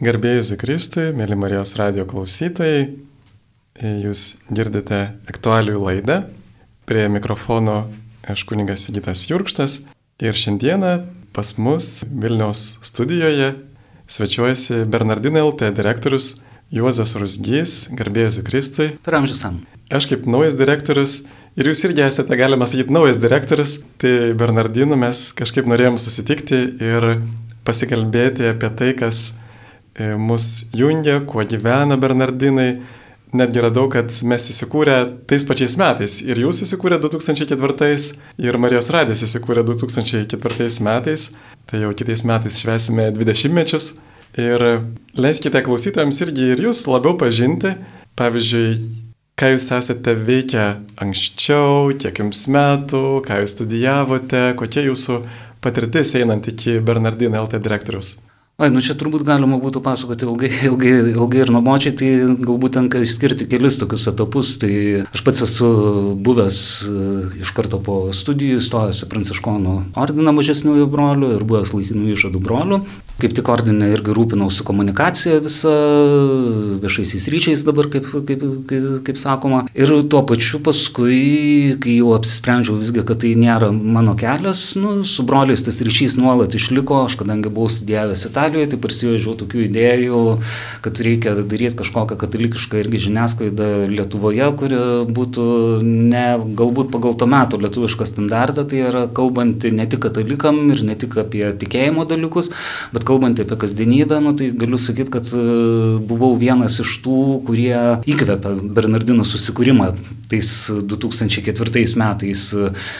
Garbėjus Kristui, mėly Marijos radio klausytojai, jūs girdite aktualių laidą. Prie mikrofono aš kuningas Sigitas Jurkštas ir šiandieną pas mus Vilniaus studijoje svečiuojasi Bernardinai LT direktorius Juozas Rusgys, garbėjus Kristui. Per amžiusam. Aš kaip naujas direktorius ir jūs irgi esate, galima sakyti, naujas direktorius, tai Bernardinu mes kažkaip norėjom susitikti ir pasikalbėti apie tai, kas mus jungia, kuo gyvena Bernardinai. Netgi radau, kad mes įsikūrę tais pačiais metais. Ir jūs įsikūrė 2004 ir Marijos Radės įsikūrė 2004 metais. Tai jau kitais metais švesime 20 mečius. Ir leiskite klausytojams irgi ir jūs labiau pažinti. Pavyzdžiui, ką jūs esate veikę anksčiau, kiek jums metų, ką jūs studijavote, kokia jūsų patirtis einant iki Bernardino LT direktorius. Oi, nu čia turbūt galima būtų pasakoti ilgai, ilgai, ilgai ir nuomočiai, tai galbūt tenka išskirti kelis tokius etapus. Tai aš pats esu buvęs e, iš karto po studijų, stojęs į Pranciškonų ordiną mažesniųjų brolių ir buvęs laikinų išadų brolių. Kaip tik ordinė irgi rūpinausi komunikacija visą, viešaisiais ryčiais dabar, kaip, kaip, kaip, kaip sakoma. Ir tuo pačiu paskui, kai jau apsisprendžiau visgi, kad tai nėra mano kelias, nu, su broliais tas ryšys nuolat išliko, aš kadangi buvau studijavęs Italijoje, tai parsivežiau tokių idėjų, kad reikia daryti kažkokią katalikišką irgi žiniasklaidą Lietuvoje, kuri būtų ne galbūt pagal to meto lietuvišką standartą, tai yra kalbanti ne tik katalikam ir ne tik apie tikėjimo dalykus, bet kalbanti apie kasdienybę, nu, tai galiu sakyti, kad e, buvau vienas iš tų, kurie įkvėpė Bernardino susikūrimą tais 2004 metais,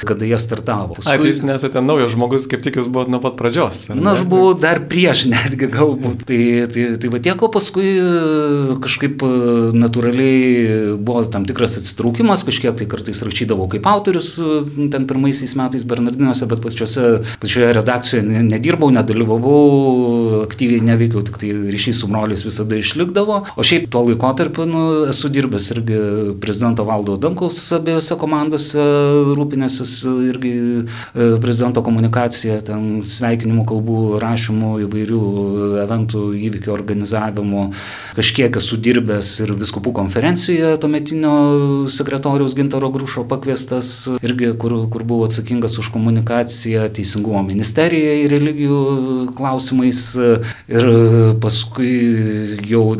kada jie startavo. Paskui... Ai, tai jūs nesate naujas žmogus, kaip tik jūs buvote nuo pat pradžios. Na, aš buvau dar prieš, ne, netgi galbūt. Tai, tai, tai va tiek, o paskui e, kažkaip e, natūraliai buvo tam tikras atsitraukimas, kažkiek tai kartais rašydavau kaip autorius e, ten pirmaisiais metais Bernardinuose, bet pačiose, pačioje redakcijoje nedirbau, nedalyvavau, aktyviai neveikiau, tik tai ryšys su broliais visada išlikdavo. O šiaip tuo laikotarpiu nu, esu dirbęs irgi prezidento valdo Damkaus abiejose komandose, rūpinęsis irgi prezidento komunikacija, ten sveikinimų kalbų rašymų įvairių eventų įvykių organizavimu, kažkiek esu dirbęs ir viskupų konferencijoje tuometinio sekretoriaus Gintaro Grušo pakviestas, irgi kur, kur buvo atsakingas už komunikaciją Teisingumo ministerijoje ir religijų klausimais. Ir paskui jau,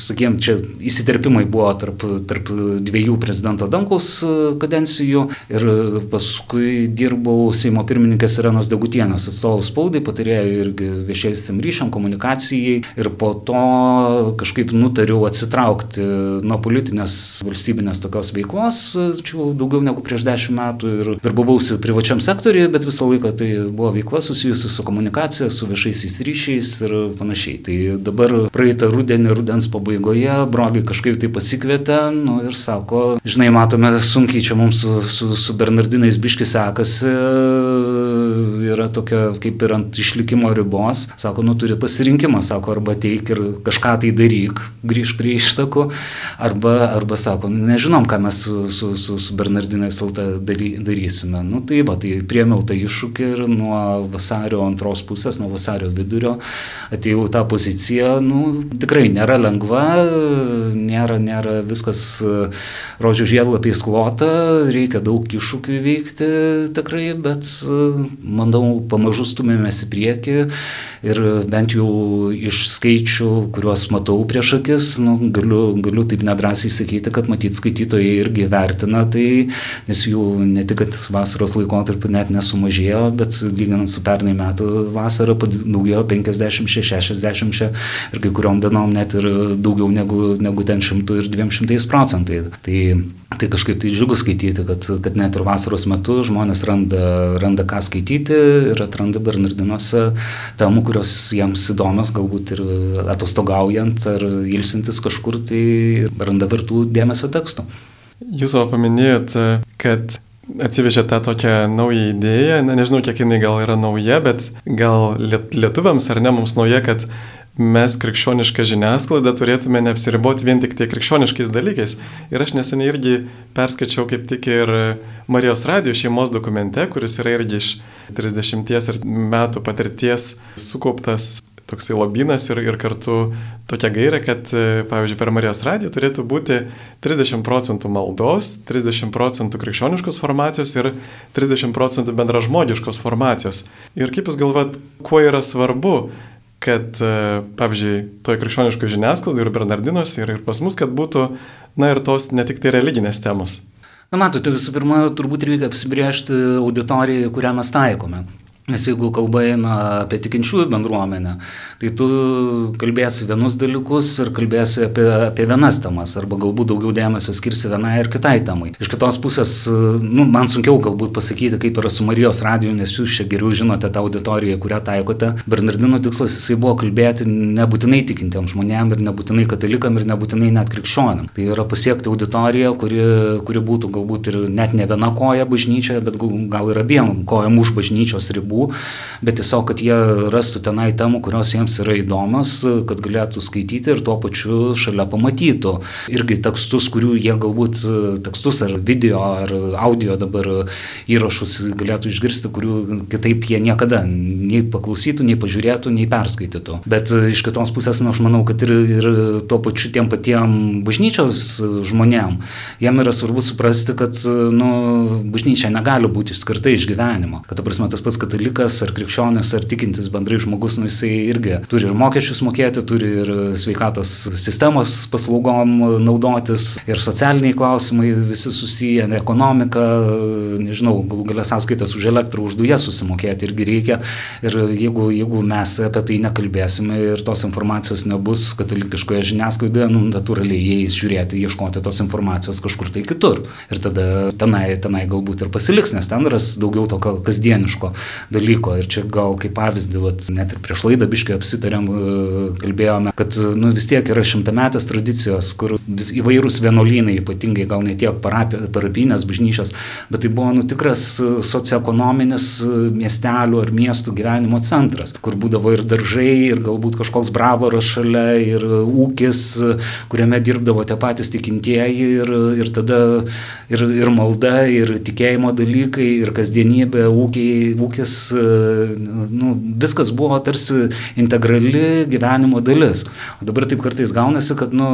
sakėm, čia įsiterpimai buvo tarp, tarp dviejų prezidento Dankaus kadencijų ir paskui dirbau Seimo pirmininkės Irenos Degutienės atstovų spaudai, patarėjau irgi viešiesiam ryšiam, komunikacijai ir po to kažkaip nutariau atsitraukti nuo politinės valstybinės tokios veiklos, čia daugiau negu prieš dešimt metų ir darbavausi privačiam sektoriui, bet visą laiką tai buvo veikla susijusi su komunikacija, su viešaisiais ryšiais ir panašiai. Tai dabar praeitą rudenį, rudens pabaigoje broliai kažkaip tai pasikvietė nu, ir sako, žinai, matome sunkiai čia mums su, su, su Bernardinais biški sekasi, yra tokia kaip ir ant išlikimo ribos. Sako, nu turi pasirinkimą, sako, arba teik ir kažką tai daryk, grįž prie ištakų, arba, arba sako, nežinom, ką mes su, su, su, su Bernardinais dary, darysime. Nu tai va, tai priemiau tą iššūkį ir nuo vasario antros pusės, nuo vasario vidurio atėjau tą poziciją, nu tikrai nėra lengva, nėra, nėra viskas rožių žiedlapiais klota, reikia daug iššūkių įveikti tikrai, bet manau, pamažu stumėmės į priekį ir bent jau iš skaičių, kuriuos matau prieš akis, nu, galiu, galiu taip nedrasiai sakyti, kad matyt skaitytojai irgi vertina tai, nes jų ne tik vasaros laikotarpiu net nesumažėjo, bet lyginant su pernai metų vasarą padaugėjo 50-60 ir kai kuriuom dienom net ir daugiau negu, negu ten 100 ir 200 procentai. Tai Tai kažkaip tai džiugu skaityti, kad, kad net ir vasaros metu žmonės randa, randa ką skaityti ir atranda Bernardinuose temų, kurios jiems įdomios, galbūt ir atostogaujant ar ilsintis kažkur, tai randa vertų dėmesio tekstų. Jūs jau paminėjot, kad atsivežė tą tokią naują idėją, ne, nežinau, kiek jinai gal yra nauja, bet gal lietuviams ar ne mums nauja, kad mes krikščionišką žiniasklaidą turėtume neapsiriboti vien tik tai krikščioniškais dalykais. Ir aš neseniai irgi perskaičiau kaip tik ir Marijos radijos šeimos dokumente, kuris yra irgi iš 30 metų patirties sukauptas toksai lobinas ir, ir kartu tokia gairė, kad, pavyzdžiui, per Marijos radiją turėtų būti 30 procentų maldos, 30 procentų krikščioniškos formacijos ir 30 procentų bendražmogiškos formacijos. Ir kaip Jūs galvat, kuo yra svarbu, kad, e, pavyzdžiui, toje krikščioniškoje žiniasklaidoje ir Bernardinuose ir, ir pas mus, kad būtų, na ir tos ne tik tai religinės temos. Na matote, visų pirma, turbūt reikia apsibriežti auditoriją, kurią mes taikome. Nes jeigu kalba eina apie tikinčiųjų bendruomenę, tai tu kalbėsi vienus dalykus ir kalbėsi apie, apie vienas temas, arba galbūt daugiau dėmesio skirsi vienai ir kitai temai. Iš kitos pusės, nu, man sunkiau galbūt pasakyti, kaip yra su Marijos radiju, nes jūs čia geriau žinote tą auditoriją, kurią taikote. Bernardino tikslas jisai buvo kalbėti nebūtinai tikintiems žmonėms ir nebūtinai katalikam ir nebūtinai net krikščionim. Tai yra pasiekti auditoriją, kuri, kuri būtų galbūt ir net ne viena koja bažnyčioje, bet gal ir abiem kojam už bažnyčios ribų ribų, bet tiesiog, kad jie rastų tenai temų, kurios jiems yra įdomios, kad galėtų skaityti ir tuo pačiu šalia pamatytų. Irgi tekstus, kurių jie galbūt tekstus ar video ar audio dabar įrašus galėtų išgirsti, kurių kitaip jie niekada nei paklausytų, nei pažiūrėtų, nei perskaitytų. Bet iš kitos pusės, nu, aš manau, kad ir, ir tuo pačiu tiem patiem bažnyčios žmonėm, jiem yra svarbu suprasti, kad nu, bažnyčia negali būti skirta iš gyvenimo. Kad, ta prasme, tas pats katalikas katalikas ar krikščionis ar tikintis bendrai žmogus, nu jisai irgi turi ir mokesčius mokėti, turi ir sveikatos sistemos paslaugom naudotis, ir socialiniai klausimai visi susiję, ekonomika, nežinau, galų galę sąskaitas už elektrą, už dujas susimokėti irgi reikia. Ir jeigu, jeigu mes apie tai nekalbėsime ir tos informacijos nebus katalikiškoje žiniasklaidoje, nu, natūraliai jais žiūrėti, ieškoti tos informacijos kažkur tai kitur. Ir tada tenai, tenai galbūt ir pasiliks, nes ten ras daugiau tokio kasdieniško dalyko. Ir čia gal kaip pavyzdį, vat, net ir prieš laidą biškai apsitarėm, e, kalbėjome, kad nu, vis tiek yra šimtametės tradicijos, kur įvairūs vienuolynai, ypatingai gal ne tiek parapinės bažnyčios, bet tai buvo nu, tikras socioekonominis miestelių ar miestų gyvenimo centras, kur būdavo ir daržai, ir galbūt kažkoks bravoras šalia, ir ūkis, kuriame dirbdavo tie patys tikintieji, ir, ir tada ir, ir malda, ir tikėjimo dalykai, ir kasdienybė, ūkiai, ūkis nu, viskas buvo tarsi integrali gyvenimo dalis. O dabar taip kartais gaunasi, kad nu,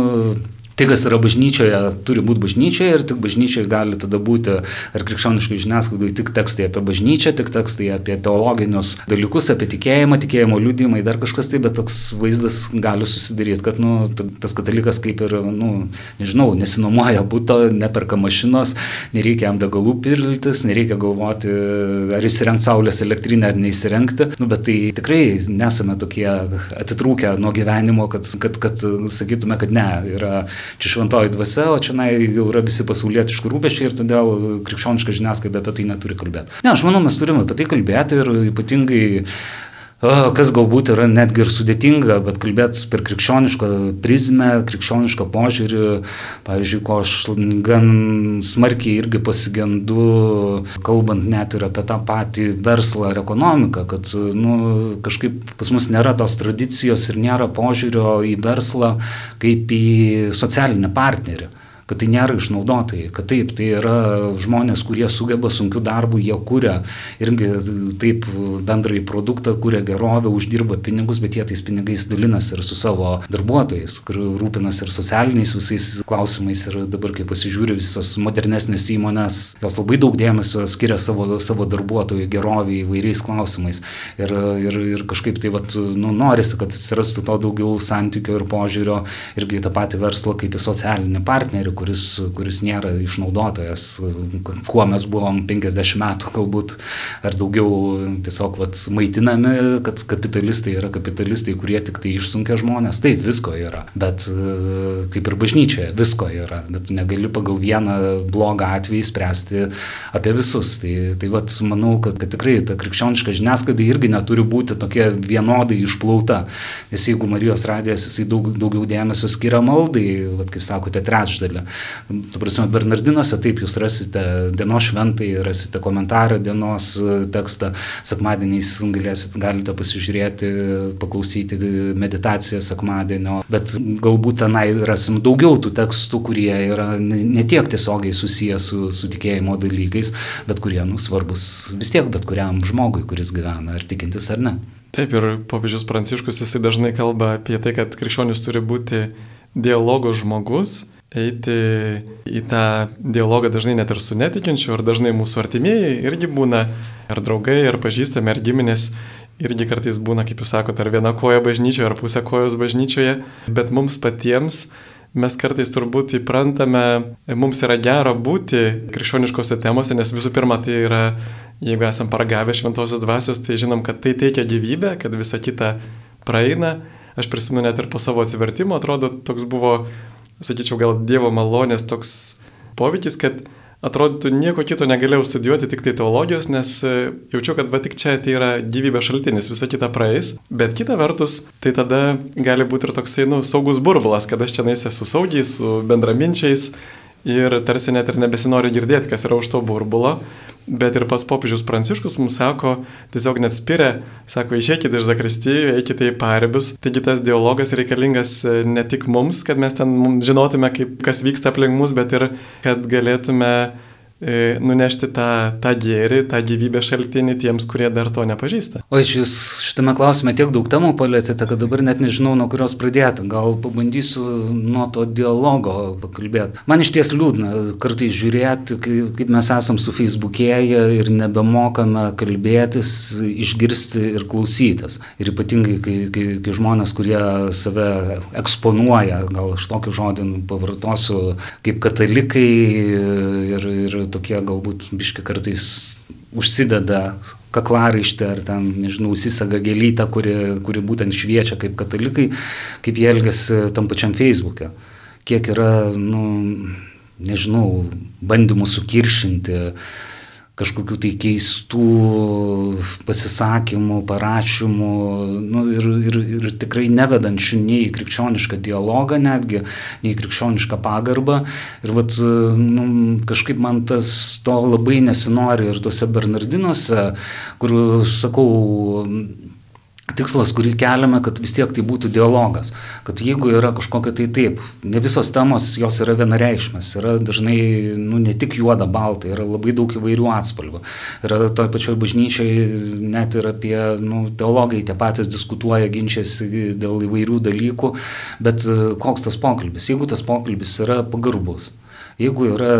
tai, kas yra bažnyčioje, turi būti bažnyčioje ir tik bažnyčioje gali tada būti ar krikščioniškai žiniasklaidai tik tekstai apie bažnyčią, tik tekstai apie teologinius dalykus, apie tikėjimą, tikėjimo liūdimai, dar kažkas tai, bet toks vaizdas gali susidaryti, kad nu, tas katalikas kaip ir, nu, nežinau, nesinuomoja būto, neperka mašinos, nereikia jam degalų pirlytis, nereikia galvoti, ar įsirengti saulės elektrinę ar neįsirengti, nu, bet tai tikrai nesame tokie atitrūkę nuo gyvenimo, kad, kad, kad sakytume, kad ne, yra čia šventoji dvasia, o čia na, jau yra visi pasaulietiški rūpešiai ir todėl krikščioniška žiniasklaida apie tai neturi kalbėti. Ne, aš manau, mes turime apie tai kalbėti ir ypatingai kas galbūt yra netgi ir sudėtinga, bet kalbėti per krikščionišką prizmę, krikščionišką požiūrį, pavyzdžiui, ko aš gan smarkiai irgi pasigendu, kalbant net ir apie tą patį verslą ar ekonomiką, kad nu, kažkaip pas mus nėra tos tradicijos ir nėra požiūrio į verslą kaip į socialinį partnerį kad tai nėra išnaudotojai, kad taip, tai yra žmonės, kurie sugeba sunkiu darbu, jie kuria irgi taip bendrai produktą, kuria gerovę, uždirba pinigus, bet jie tais pinigais dalinasi ir su savo darbuotojais, kur rūpinasi ir socialiniais visais klausimais ir dabar, kai pasižiūri visas modernesnės įmonės, jos labai daug dėmesio skiria savo, savo darbuotojų geroviai įvairiais klausimais. Ir, ir, ir kažkaip tai vat, nu, norisi, kad atsirastų to daugiau santykio ir požiūrio irgi tą patį verslą kaip į socialinį partnerį, kuris, kuris nėra išnaudotojas, kuo mes buvom 50 metų galbūt ar daugiau tiesiog vat, maitinami, kad kapitalistai yra kapitalistai, kurie tik tai išsunkia žmonės. Taip, visko yra, bet kaip ir bažnyčioje, visko yra, bet negali pagal vieną blogą atvejį spręsti apie visus. Tai, tai vat, manau, kad, kad tikrai ta krikščioniška žiniasklaida irgi neturi būti tokia vienodai išplauta, nes jeigu Marijos radijas jisai daug, daugiau dėmesio skiria maldai, vat, kaip sakote, trečdalį, Tu prasme, Bernardinuose taip jūs rasite dienos šventai, rasite komentarą dienos tekstą, sekmadieniais galėsit, galite pasižiūrėti, paklausyti meditaciją sekmadienio, bet galbūt tenai rasim daugiau tų tekstų, kurie yra ne tiek tiesiogiai susiję su, su tikėjimo dalykais, bet kurie, nu, svarbus vis tiek bet kuriam žmogui, kuris gyvena, ar tikintis ar ne. Taip ir popiežius Pranciškus jisai dažnai kalba apie tai, kad krikščionis turi būti dialogo žmogus, eiti į tą dialogą dažnai net ir su netikinčiu, ar dažnai mūsų artimieji irgi būna, ar draugai, ar pažįstami, ar giminės, irgi kartais būna, kaip jūs sakote, ar viena koja bažnyčioje, ar pusė kojos bažnyčioje, bet mums patiems mes kartais turbūt įprantame, mums yra gera būti krikščioniškose temose, nes visų pirma tai yra, jeigu esam paragavę šventosios dvasios, tai žinom, kad tai teikia gyvybę, kad visa kita praeina. Aš prisimenu net ir po savo atsivertimo, atrodo, toks buvo, sakyčiau, gal Dievo malonės toks poveikis, kad atrodytų nieko kito negalėjau studijuoti, tik tai teologijos, nes e, jaučiu, kad va tik čia tai yra gyvybės šaltinis, visa kita praeis. Bet kita vertus, tai tada gali būti ir toksai, nu, saugus burbulas, kad aš čia esu saugiai su bendraminčiais ir tarsi net ir nebesinori girdėti, kas yra už to burbulo. Bet ir pas popiežius Pranciškus mums sako, tiesiog net spiria, sako, išeikite iš zakristijų, eikite į paribius. Taigi tas dialogas reikalingas e, ne tik mums, kad mes ten žinotume, kaip, kas vyksta aplink mus, bet ir kad galėtume nunešti tą, tą gėrį, tą gyvybę šaltinį tiems, kurie dar to nepažįsta. O iš jūs šitame klausime tiek daug temų palėtėte, kad dabar net nežinau, nuo kurios pradėti. Gal pabandysiu nuo to dialogo pakalbėti. Man iš ties liūdna kartais žiūrėti, kaip mes esam su Facebook'ėje ir nebemokame kalbėtis, išgirsti ir klausytis. Ir ypatingai, kai, kai, kai žmonės, kurie save eksponuoja, gal aš tokį žodį pavartosiu, kaip katalikai ir, ir tokie galbūt biški kartais užsideda kaklaraištę ar ten, nežinau, įsisaga gėlytę, kuri, kuri būtent šviečia kaip katalikai, kaip jie elgesi tam pačiam Facebook'e. Kiek yra, nu, nežinau, bandymų sukiršinti, kažkokių tai keistų pasisakymų, parašymų nu, ir, ir, ir tikrai nevedančių nei į krikščionišką dialogą netgi, nei į krikščionišką pagarbą. Ir vat, nu, kažkaip man tas to labai nesinori ir tuose Bernardinuose, kur, sakau, tikslas, kurį keliame, kad vis tiek tai būtų dialogas. Kad jeigu yra kažkokia tai taip, ne visos temos jos yra vienareikšmės, yra dažnai nu, ne tik juoda, balta, yra labai daug įvairių atspalvių. Yra toj pačioj bažnyčiai net ir apie, nu, teologai tie patys diskutuoja, ginčiasi dėl įvairių dalykų, bet koks tas pokalbis, jeigu tas pokalbis yra pagarbus jeigu yra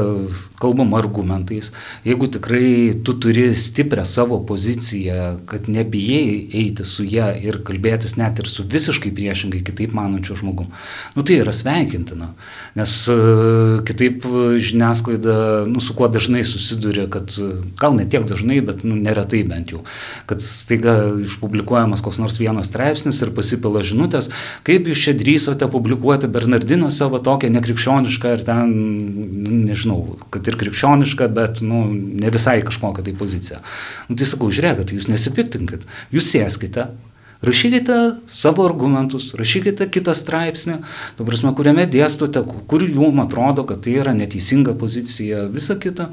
kalbama argumentais, jeigu tikrai tu turi stiprią savo poziciją, kad nebijai eiti su ją ir kalbėtis net ir su visiškai priešingai kitaip manančiu žmogum, nu tai yra sveikintina. Nes e, kitaip žiniasklaida, nu su kuo dažnai susiduria, kad gal ne tiek dažnai, bet nu, neretai bent jau, kad staiga išpublikuojamas koks nors vienas straipsnis ir pasipila žinutės, kaip jūs čia drįsote publikuoti Bernardino savo tokią nekrikščionišką ir ten nežinau, kad ir krikščioniška, bet nu, ne visai kažkokia tai pozicija. Nu, tai sakau, žiūrėkit, jūs nesipiktinkit, jūs sėskite, Rašykite savo argumentus, rašykite kitą straipsnį, tu prasme, kuriame dėstote, kur jums atrodo, kad tai yra neteisinga pozicija, visa kita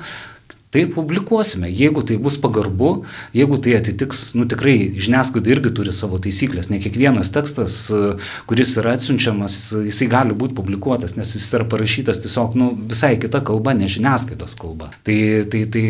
tai publikuosime. Jeigu tai bus pagarbu, jeigu tai atitiks, nu tikrai žiniasklaida irgi turi savo taisyklės, ne kiekvienas tekstas, kuris yra atsiunčiamas, jisai gali būti publikuotas, nes jis yra parašytas tiesiog nu, visai kita kalba, ne žiniasklaidos kalba. Tai, tai, tai,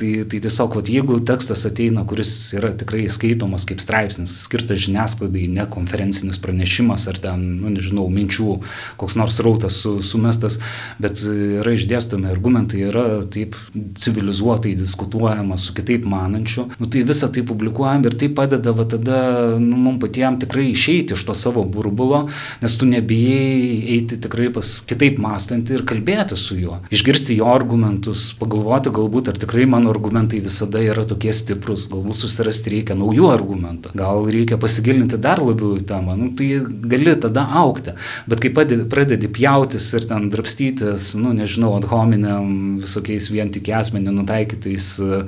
tai, tai tiesiog, vat, jeigu tekstas ateina, kuris yra tikrai skaitomas kaip straipsnis, skirtas žiniasklaidai, ne konferencinis pranešimas ar ten, nu, nežinau, minčių, koks nors rautas su, sumestas, bet yra išdėstomi argumentai, yra taip civilizuoti civilizuotai diskutuojama su kitaip manančiu, nu, tai visą tai publikuojam ir tai padeda va tada nu, mums patiems tikrai išeiti iš to savo burbulo, nes tu nebijai eiti tikrai pas kitaip mąstantį ir kalbėti su juo, išgirsti jo argumentus, pagalvoti galbūt, ar tikrai mano argumentai visada yra tokie stiprus, galbūt susirasti reikia naujų argumentų, gal reikia pasigilinti dar labiau į temą, nu, tai gali tada aukti, bet kai pradedi, pradedi pjautis ir ten drapstytis, nu nežinau, ad hominem visokiais vien tik asmenį nutaikytais e,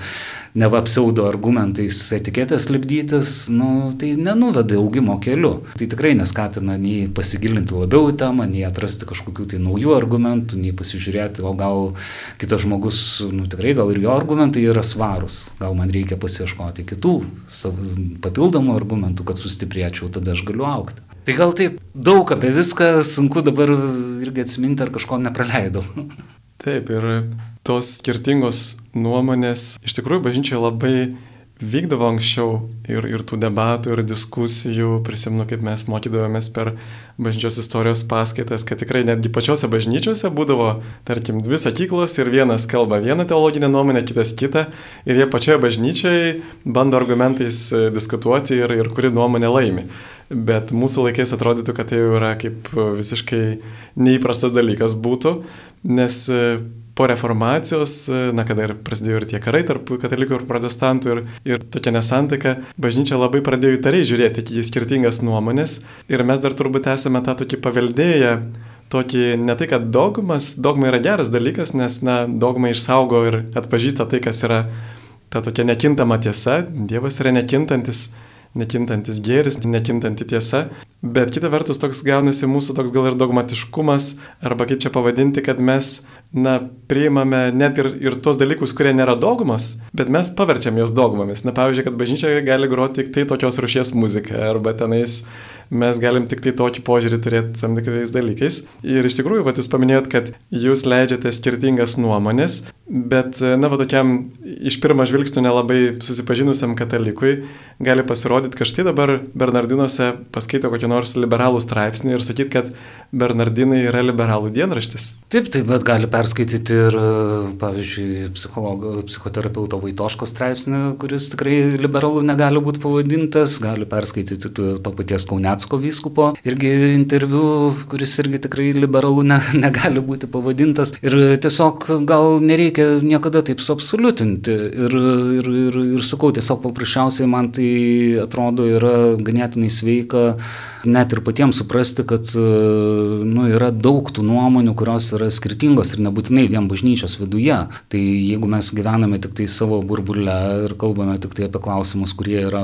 neva pseudo argumentais etiketės lipdytis, nu, tai nenuveda augimo keliu. Tai tikrai neskatina nei pasigilinti labiau į temą, nei atrasti kažkokių tai naujų argumentų, nei pasižiūrėti, o gal kitas žmogus, nu tikrai gal ir jo argumentai yra svarūs, gal man reikia pasieškoti kitų papildomų argumentų, kad sustiprėčiau, tada aš galiu aukti. Tai gal taip daug apie viską, sunku dabar irgi atsiminti, ar kažko nepraleidau. Taip, ir tos skirtingos nuomonės iš tikrųjų bažnyčioje labai vykdavo anksčiau ir, ir tų debatų, ir diskusijų, prisimenu, kaip mes mokydavomės per bažnyčios istorijos paskaitas, kad tikrai netgi pačiose bažnyčiose būdavo, tarkim, dvi sakyklos ir vienas kalba vieną teologinę nuomonę, kitas kitą, ir jie pačioje bažnyčioje bando argumentais e, diskutuoti ir, ir kuri nuomonė laimi. Bet mūsų laikais atrodytų, kad tai jau yra kaip visiškai neįprastas dalykas būtų, nes e, po reformacijos, na kada ir prasidėjo ir tie karai tarp katalikų ir protestantų ir, ir tokia nesantaika, bažnyčia labai pradėjo įtariai žiūrėti į skirtingas nuomonės. Ir mes dar turbūt esame tą tokį paveldėję tokį ne tai, kad dogmas, dogma yra geras dalykas, nes, na, dogma išsaugo ir atpažįsta tai, kas yra ta tokia nekintama tiesa, Dievas yra nekintantis, nekintantis gėris, nekintanti tiesa, bet kita vertus toks gaunasi mūsų toks gal ir dogmatiškumas, arba kaip čia pavadinti, kad mes na, priimame net ir, ir tos dalykus, kurie nėra dogmos, bet mes paverčiam juos dogmomis. Na, pavyzdžiui, kad bažnyčia gali groti tik tai tokios rušies muziką, arba tenais mes galim tik tai tokį požiūrį turėti tam tikrais dalykais. Ir iš tikrųjų, vat, jūs paminėjot, kad jūs leidžiate skirtingas nuomonės, bet, na, va tokiam iš pirmo žvilgsnio nelabai susipažinusiam katalikui gali pasirodyti, kad štai dabar Bernardinuose paskaito kokį nors liberalų straipsnį ir sakyt, kad Bernardinai yra liberalų dienraštis. Taip, taip, bet gali perskaityti ir, pavyzdžiui, psichoterapeuto Vaitoško straipsnį, kuris tikrai liberalų negali būti pavadintas, gali perskaityti to paties Kaunetsko vyskupo irgi interviu, kuris irgi tikrai liberalų ne, negali būti pavadintas. Ir tiesiog gal nereikia niekada taip suabsoliutinti. Ir, ir, ir, ir sakau, tiesiog paprasčiausiai man tai atrodo yra ganėtinai sveika net ir patiems suprasti, kad nu, yra daug tų nuomonių, kurios yra skirtingos ir nebūtinai vien bažnyčios viduje. Tai jeigu mes gyvename tik tai savo burbulę ir kalbame tik tai apie klausimus, kurie yra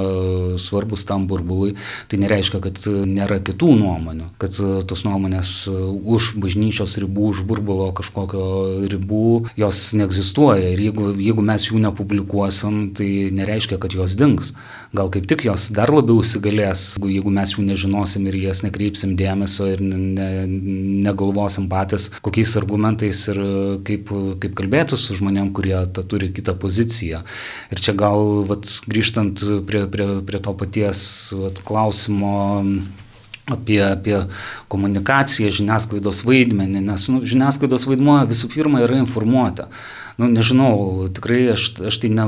svarbus tam burbului, tai nereiškia, kad nėra kitų nuomonių, kad tos nuomonės už bažnyčios ribų, už burbulo kažkokio ribų, jos neegzistuoja. Ir jeigu, jeigu mes jų nepublikuosim, tai nereiškia, kad jos dings. Gal kaip tik jos dar labiau įsigalės, jeigu mes jų nežinosim ir jas nekreipsim dėmesio ir ne, negalvosim patys, kokiais argumentais ir kaip, kaip kalbėti su žmonėm, kurie ta, turi kitą poziciją. Ir čia gal, vat, grįžtant prie, prie, prie to paties vat, klausimo apie, apie komunikaciją, žiniasklaidos vaidmenį, nes nu, žiniasklaidos vaidmuo visų pirma yra informuota nu, nežinau, tikrai aš, aš tai ne,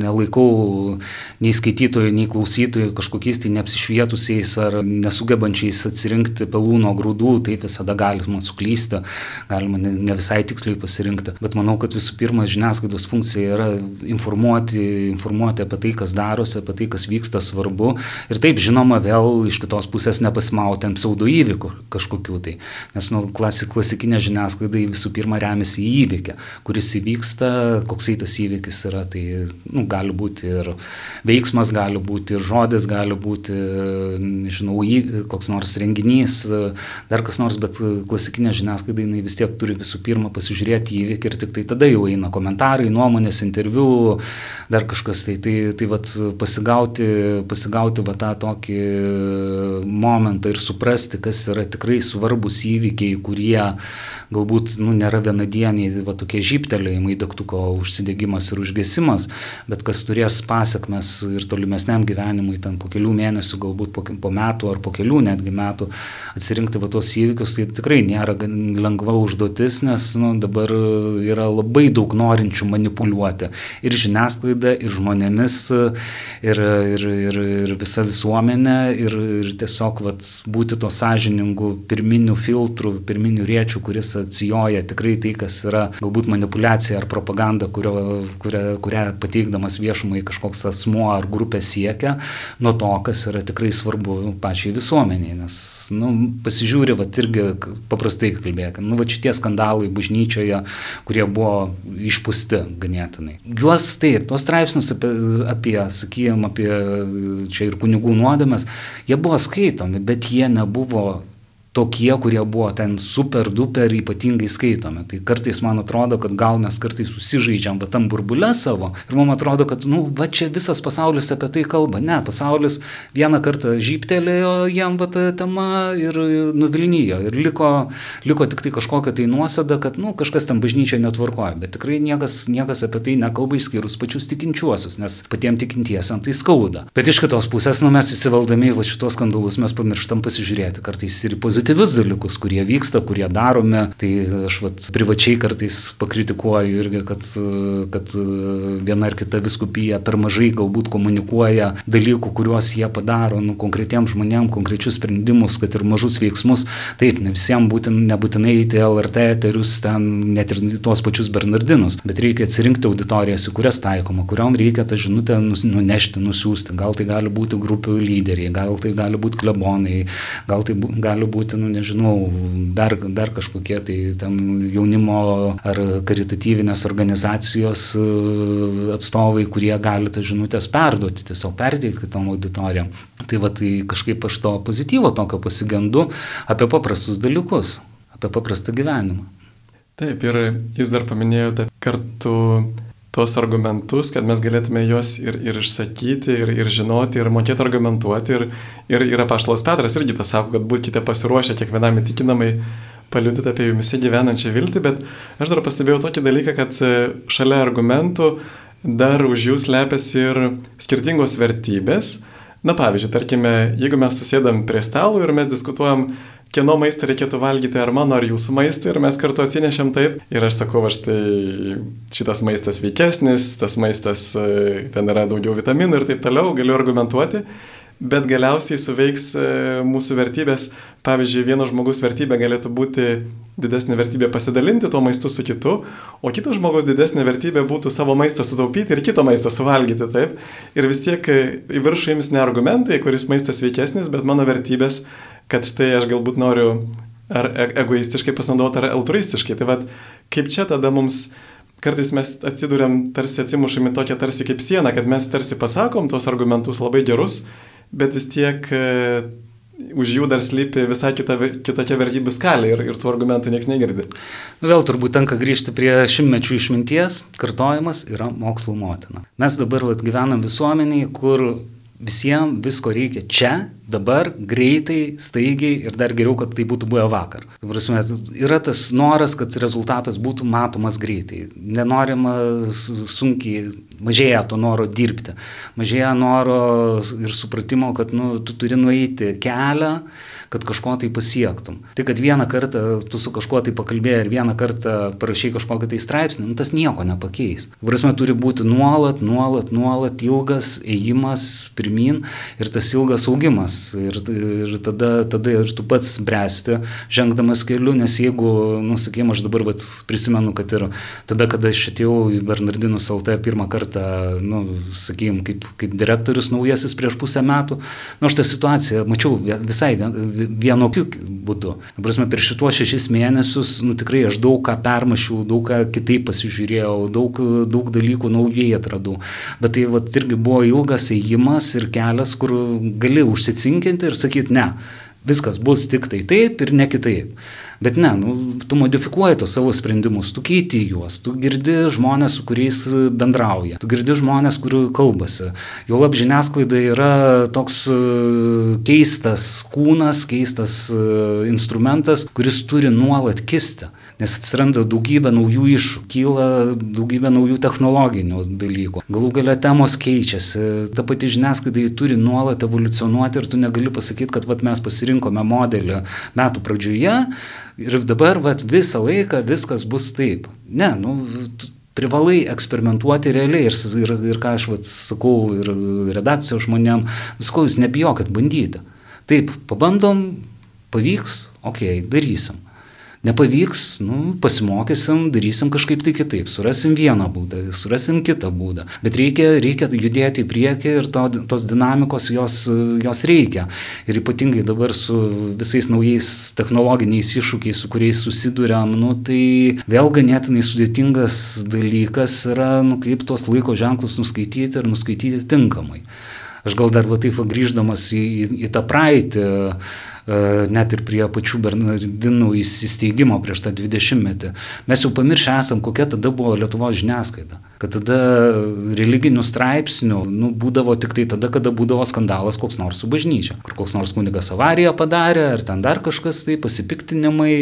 nelaikau nei skaitytojų, nei klausytojų kažkokiais tai neapsišvietusiais ar nesugebančiais atsirinkti pelų nuo grūdų, tai visada galima suklysti, galima ne, ne visai tiksliai pasirinkti. Bet manau, kad visų pirma žiniasklaidos funkcija yra informuoti, informuoti apie tai, kas darosi, apie tai, kas vyksta svarbu. Ir taip, žinoma, vėl iš kitos pusės nepasimauti ant pseudo įvykių kažkokių tai. Nes nu, klasik, klasikinė žiniasklaida visų pirma remiasi į įvykį, kuris įvyks vyksta, koksai tas įvykis yra, tai nu, gali būti ir veiksmas, gali būti ir žodis, gali būti, nežinau, koks nors renginys, dar kas nors, bet klasikinė žiniasklaida jinai vis tiek turi visų pirma pasižiūrėti įvykį ir tik tai tada jau eina komentarai, nuomonės, interviu, dar kažkas. Tai, tai, tai vat, pasigauti, pasigauti va, tą tokį momentą ir suprasti, kas yra tikrai svarbus įvykiai, kurie galbūt nu, nėra vienadieniai, va tokie žyptelėjimai į degtuko užsidegimas ir užgesimas, bet kas turės pasiekmes ir tolimesniam gyvenimui, ten po kelių mėnesių, galbūt po, po metų ar po kelių netgi metų atsirinkti va tos įvykius, tai tikrai nėra lengva užduotis, nes nu, dabar yra labai daug norinčių manipuliuoti ir žiniasklaida, ir žmonėmis, ir, ir, ir, ir visa visuomenė, ir, ir tiesiog vat, būti to sąžiningų pirminių filtrų, pirminių riečių, kuris atsijoja tikrai tai, kas yra galbūt manipulacija ar propaganda, kurio, kurią, kurią pateikdamas viešumai kažkoks asmuo ar grupė siekia, nuo to, kas yra tikrai svarbu pačiai visuomeniai. Nes, nu, pasižiūri, va, irgi paprastai kalbėkime, nu, va, šitie skandalai bažnyčioje, kurie buvo išpūsti ganėtinai. Juos taip, tos straipsnius apie, apie sakykime, apie čia ir kunigų nuodėmės, jie buvo skaitomi, bet jie nebuvo tokie, kurie buvo ten super duper ypatingai skaitomi. Tai kartais man atrodo, kad gal mes kartais susižaidžiam va tam burbulę savo ir man atrodo, kad, nu, va čia visas pasaulis apie tai kalba. Ne, pasaulis vieną kartą žyptelėjo jam va ta tema ir nuvilnyjo ir liko, liko tik tai kažkokia tai nuosada, kad, nu, kažkas tam bažnyčia netvarkoja, bet tikrai niekas, niekas apie tai nekalba išskyrus pačius tikinčiuosius, nes patiems tikintiesiam tai skauda. Bet iš kitos pusės, nu, mes įsivaldami va šitos skandalus mes pamirštam pasižiūrėti kartais ir į pozityvius dalykus, kurie vyksta, kurie darome. Tai aš vat, privačiai kartais pakritikuoju irgi, kad, kad viena ar kita viskupija per mažai galbūt komunikuoja dalykų, kuriuos jie padaro, nu, konkretiems žmonėms, konkrečius sprendimus, kad ir mažus veiksmus. Taip, ne visiems būtin, nebūtinai į LRT eterius, ten net ir tuos pačius Bernardinus, bet reikia atsirinkti auditorijas, į kurias taikoma, kuriuom reikia tą žinutę nunešti, nusiųsti. Gal tai gali būti grupių lyderiai, gal tai gali būti klebonai, gal tai bu, gali būti, nu nežinau, dar, dar kažkokie tai ten jaunimo ar karitatyvinės organizacijos e, atstovai, kurie gali tą žinutės perduoti, tiesiog perteikti tam auditorijam. Tai va, tai kažkaip aš to pozityvo tokio pasigendu apie paprastus dalykus, apie paprastą gyvenimą. Taip, ir jūs dar paminėjote kartu tuos argumentus, kad mes galėtume juos ir, ir išsakyti, ir, ir žinoti, ir mokėti argumentuoti. Ir, ir, ir apaštalas Petras irgi tą sako, kad būkite pasiruošę kiekvienam įtikinamai paliudyti apie jumise gyvenančią viltį, bet aš dar pastebėjau tokį dalyką, kad e, šalia argumentų dar už jų slepiasi ir skirtingos vertybės. Na pavyzdžiui, tarkime, jeigu mes susėdam prie stalo ir mes diskutuojam, kieno maistą reikėtų valgyti, ar mano, ar jūsų maistą, ir mes kartu atsinešėm taip. Ir aš sakau, aš tai šitas maistas veikesnis, tas maistas, e, ten yra daugiau vitaminų ir taip toliau, galiu argumentuoti. Bet galiausiai suveiks e, mūsų vertybės. Pavyzdžiui, vieno žmogus vertybė galėtų būti didesnė vertybė pasidalinti tuo maistu su kitu, o kito žmogus didesnė vertybė būtų savo maistą sutaupyti ir kito maistą suvalgyti, taip. Ir vis tiek e, į viršų jums ne argumentai, kuris maistas sveikesnis, bet mano vertybės kad štai aš galbūt noriu ar e, egoistiškai pasinaudoti, ar altruistiškai. Tai vad, kaip čia tada mums kartais mes atsidūrėm tarsi atsimušami tokia tarsi kaip siena, kad mes tarsi pasakom tos argumentus labai gerus, bet vis tiek e, už jų dar slypi visai kita, kitokia vertybių skalė ir, ir tų argumentų niekas negirdi. Nu, vėl turbūt tenka grįžti prie šimtmečių išminties, kartojimas yra mokslo motina. Mes dabar vat, gyvenam visuomeniai, kur visiems visko reikia čia, dabar, greitai, staigiai ir dar geriau, kad tai būtų buvę vakar. Prasme, yra tas noras, kad rezultatas būtų matomas greitai. Nenorima sunkiai, mažėja to noro dirbti, mažėja noro ir supratimo, kad nu, tu turi nueiti kelią kad kažko tai pasiektum. Tai, kad vieną kartą tu su kažkuo tai pakalbėjai ir vieną kartą parašai kažkokį tai straipsnį, nu, tas nieko nepakeis. Prasme, turi būti nuolat, nuolat, nuolat ilgas ėjimas pirmin ir tas ilgas augimas. Ir, ir tada, tada ir tu pats bręsti, žengdamas keliu, nes jeigu, nu, sakykime, aš dabar vat, prisimenu, kad ir tada, kada aš atėjau į Bernardinus LT pirmą kartą, nu, sakykime, kaip, kaip direktorius naujasis prieš pusę metų, nu, aš tą situaciją mačiau visai vienokiu būdu. Prasme, per šituos šešis mėnesius nu, tikrai aš daug ką permašiau, daug ką kitaip pasižiūrėjau, daug, daug dalykų naujai atradau. Bet tai vat, irgi buvo ilgas ėjimas ir kelias, kur gali užsicinkinti ir sakyti, ne, viskas bus tik tai taip ir ne kitaip. Bet ne, nu, tu modifikuoji tos savo sprendimus, tu keiti juos, tu girdi žmonės, su kuriais bendrauja, tu girdi žmonės, kurių kalbasi. Jo lab žiniasklaida yra toks e, keistas kūnas, keistas e, instrumentas, kuris turi nuolat kisti nes atsiranda daugybė naujų iššūkių, kyla daugybė naujų technologinių dalykų. Galų galia temos keičiasi, ta pati žiniasklaida turi nuolat evoliucionuoti ir tu negali pasakyti, kad vat, mes pasirinkome modelį metų pradžioje ir dabar vat, visą laiką viskas bus taip. Ne, nu, privalai eksperimentuoti realiai ir, ir, ir ką aš vat, sakau ir redakcijos žmonėm, visko jūs nebijokit bandyti. Taip, pabandom, pavyks, okei, okay, darysim. Nepavyks, nu, pasimokysim, darysim kažkaip tai kitaip, surasim vieną būdą, surasim kitą būdą. Bet reikia, reikia judėti į priekį ir to, tos dinamikos jos, jos reikia. Ir ypatingai dabar su visais naujais technologiniais iššūkiais, su kuriais susidurėm, nu, tai vėl ganėtinai sudėtingas dalykas yra, nu, kaip tuos laiko ženklus nuskaityti ir nuskaityti tinkamai. Aš gal dar va taip grįždamas į, į, į tą praeitį net ir prie pačių Bernardinų įsisteigimo prieš tą 20 metį. Mes jau pamiršę esam, kokia tada buvo Lietuvos žiniasklaida kad tada religinių straipsnių nu, būdavo tik tai tada, kada būdavo skandalas koks nors su bažnyčia, kur koks nors kunigas avariją padarė, ar ten dar kažkas tai pasipiktinimai.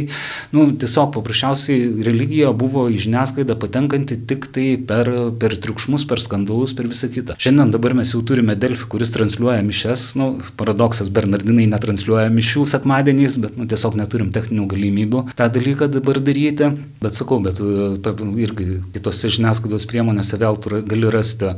Nu, tiesiog paprasčiausiai religija buvo į žiniasklaidą patenkanti tik tai per, per triukšmus, per skandalus, per visą kitą. Šiandien dabar mes jau turime Delfį, kuris transliuoja mišes, nu, paradoksas, Bernardinai netransliuoja mišių sekmadieniais, bet nu, tiesiog neturim techninių galimybių tą dalyką dabar daryti. Bet sakau, bet to, irgi kitose žiniasklaidos priemonėse priemonėse vėl tu gali rasti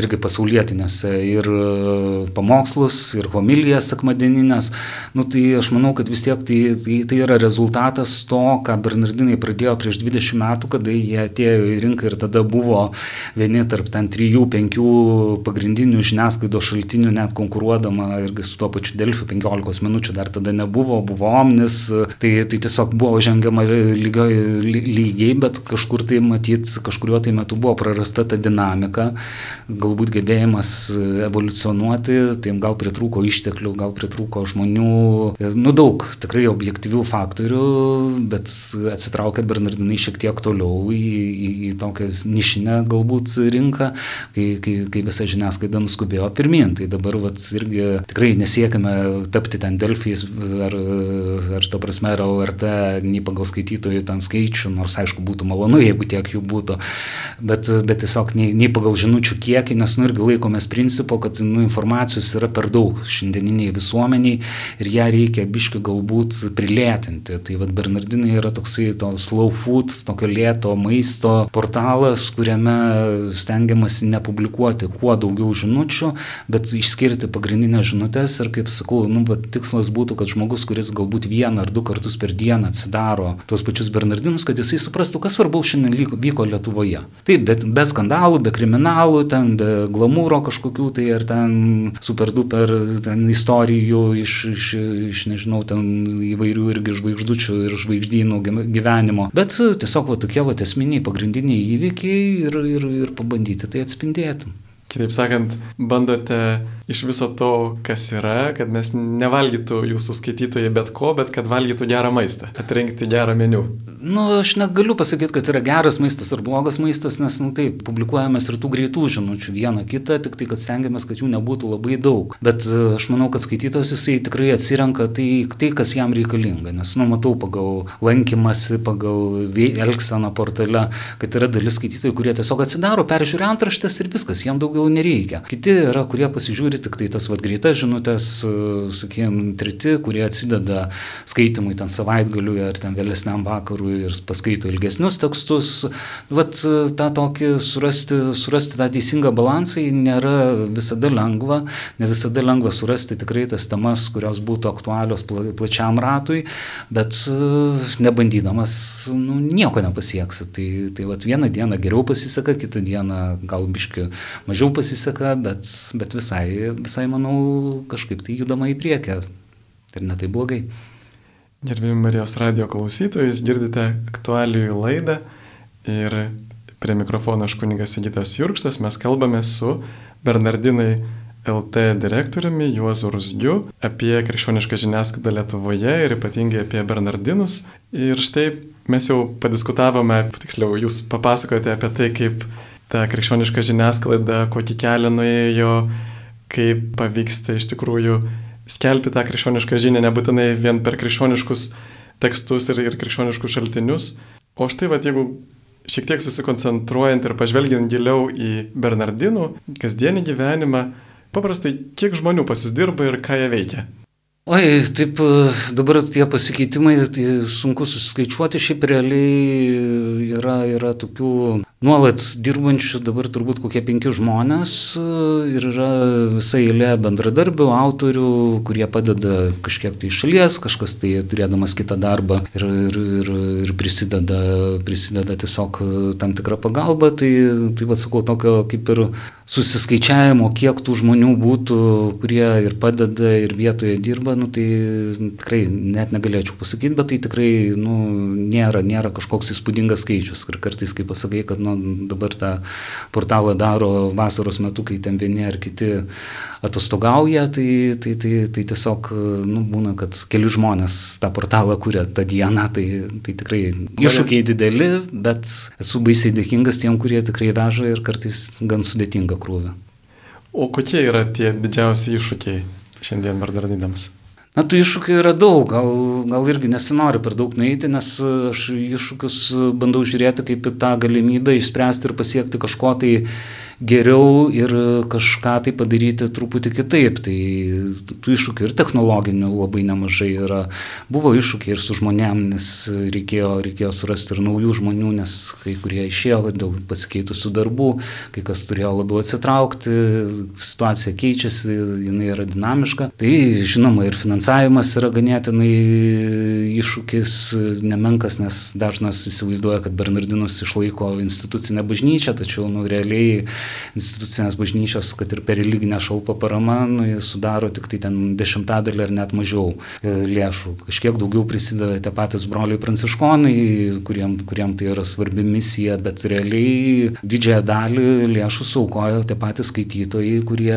irgi pasaulietinėse ir e, pamokslus, ir homilijas sekmadieninės. Nu, tai aš manau, kad vis tiek tai, tai, tai yra rezultatas to, ką Bernardinai pradėjo prieš 20 metų, kada jie atėjo į rinką ir tada buvo vieni tarp ten 3-5 pagrindinių žiniasklaidos šaltinių, net konkuruodama irgi su tuo pačiu Delfiu 15 minučių dar tada nebuvo, buvo Omnis, tai, tai tiesiog buvo žengiama lygiai, lygiai, bet kažkur tai matyt, kažkuriuo tai metu buvo prarasta ta dinamika, galbūt gebėjimas evoliucionuoti, tai gal pritrūko išteklių, gal pritrūko žmonių, nu daug tikrai objektyvių faktorių, bet atsitraukia Bernardinai šiek tiek toliau į, į, į tokią nišinę galbūt rinką, kai, kai, kai visa žiniasklaida nuskubėjo pirmin. Tai dabar vat, irgi tikrai nesiekime tapti ten Delfijais ar, ar to prasme, ar LRT, nei pagal skaitytojų ten skaičių, nors aišku būtų malonu, jeigu tiek jų būtų. Bet, bet tiesiog nei, nei pagal žinučių kiekį, nes nu irgi laikomės principo, kad nu, informacijos yra per daug šiandieniniai visuomeniai ir ją reikia biški galbūt prilėtinti. Tai vad Bernardinai yra toksai to slow food, tokio lėto maisto portalas, kuriame stengiamasi nepublikuoti kuo daugiau žinučių, bet išskirti pagrindinės žinutės ir kaip sakau, nu, va, tikslas būtų, kad žmogus, kuris galbūt vieną ar du kartus per dieną atsidaro tuos pačius Bernardinus, kad jisai suprastų, kas svarbaus šiandien vyko Lietuvoje. Taip, bet be skandalų, be kriminalų, ten be glamūro kažkokių, tai ar ten super duper ten istorijų iš, iš, iš, nežinau, ten įvairių irgi žvaigždučių ir žvaigždynų gyvenimo. Bet tiesiog va tokie va esminiai pagrindiniai įvykiai ir, ir, ir pabandyti tai atspindėti. Kitaip sakant, bandote iš viso to, kas yra, kad mes nevalgytų jūsų skaitytojai bet ko, bet kad valgytų gerą maistą, atrinkti gerą meniu. Nu, aš negaliu pasakyti, kad yra geras maistas ar blogas maistas, nes, nu taip, publikuojamės ir tų greitų žinučių vieną kitą, tik tai, kad stengiamės, kad jų nebūtų labai daug. Bet e, aš manau, kad skaitytojas jisai tikrai atsirenka tai, tai kas jam reikalinga, nes, nu, matau pagal lankymasi, pagal elgseną portale, kad yra dalis skaitytojų, kurie tiesiog atsidaro, peržiūri antraštės ir viskas, jam daugiau nereikia. Kiti yra, kurie pasižiūri tik tai tas vad greitas žinutės, e, sakykime, treti, kurie atsideda skaitimui ten savaitgaliui ar ten vėlesniam vakarui ir paskaito ilgesnius tekstus. Vat e, tą tokį surasti, surasti tą teisingą balansą nėra visada lengva, ne visada lengva surasti tikrai tas temas, kurios būtų aktualios pla, plačiam ratui, bet e, nebandydamas nu, nieko nepasieksi. Tai, tai vat vieną dieną geriau pasiseka, kitą dieną gal biški mažiau pasiseka, bet, bet visai, visai manau kažkaip tai judama į priekį. Ir netai blogai. Gerbėjim Marijos radio klausytojus, girdite aktualijų laidą ir prie mikrofono aš kunigas Sigitas Jurkštas, mes kalbame su Bernardinai LT direktoriumi Juozu Rusgiu apie krikščionišką žiniasklaidą Lietuvoje ir ypatingai apie Bernardinus. Ir štai mes jau padiskutavome, tiksliau, jūs papasakote apie tai, kaip ta krikščioniška žiniasklaida, kokį kelią nuėjo, kaip pavyksta iš tikrųjų skelbti tą krikščionišką žinią nebūtinai vien per krikščioniškus tekstus ir, ir krikščioniškus šaltinius. O štai, va, jeigu šiek tiek susikoncentruojant ir pažvelgiant giliau į Bernardinų kasdienį gyvenimą, paprastai kiek žmonių pasisdirba ir ką jie veikia? Oi, taip dabar tie pasikeitimai, tai sunku susiskaičiuoti, šiaip realiai yra, yra tokių nuolat dirbančių dabar turbūt kokie penki žmonės ir yra visa eilė bendradarbių, autorių, kurie padeda kažkiek tai iš šalies, kažkas tai turėdamas kitą darbą ir, ir, ir, ir prisideda, prisideda tiesiog tam tikrą pagalbą. Tai, tai vad sakau, tokio kaip ir susiskaičiavimo, kiek tų žmonių būtų, kurie ir padeda, ir vietoje dirba, nu, tai tikrai net negalėčiau pasakyti, bet tai tikrai nu, nėra, nėra kažkoks įspūdingas skaičius. Ir kartais, kai pasakai, kad nu, dabar tą portalą daro vasaros metu, kai ten vieni ar kiti atostogauja, tai, tai, tai, tai tiesiog nu, būna, kad keli žmonės tą portalą kuria tą dieną, tai, tai tikrai iššūkiai dideli, bet esu baisiai dėkingas tiem, kurie tikrai veža ir kartais gan sudėtinga krūvė. O kokie yra tie didžiausi iššūkiai šiandien Bernardinams? Na, tų iššūkių yra daug, gal, gal irgi nesinori per daug nueiti, nes aš iššūkius bandau žiūrėti kaip į tą galimybę išspręsti ir pasiekti kažko tai geriau ir kažką tai padaryti truputį kitaip. Tai tų iššūkių ir technologinių labai nemažai yra. Buvo iššūkiai ir su žmonėm, nes reikėjo, reikėjo surasti ir naujų žmonių, nes kai kurie išėjo dėl pasikeitusių darbų, kai kas turėjo labiau atsitraukti, situacija keičiasi, jinai yra dinamiška. Tai žinoma ir finansavimas yra ganėtinai iššūkis nemenkas, nes dažnas įsivaizduoja, kad Bernardinus išlaiko institucinę bažnyčią, tačiau nu, realiai institucinės bažnyčios, kad ir per religinę šalpą parama, nu, jis sudaro tik tai ten dešimtadalį ar net mažiau e, lėšų. Kažkiek daugiau prisideda tie patys broliai pranciškonai, kuriem, kuriem tai yra svarbi misija, bet realiai didžiąją dalį lėšų saukoja tie patys skaitytojai, kurie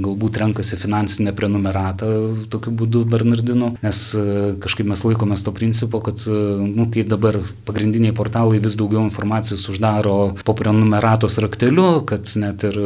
galbūt renkasi finansinę prenumeratą tokiu būdu Bernardinu, nes e, kažkaip mes laikomės to principo, kad, e, nu, kai dabar pagrindiniai portalai vis daugiau informacijos uždaro po prenumeratos rakteliu, kad net ir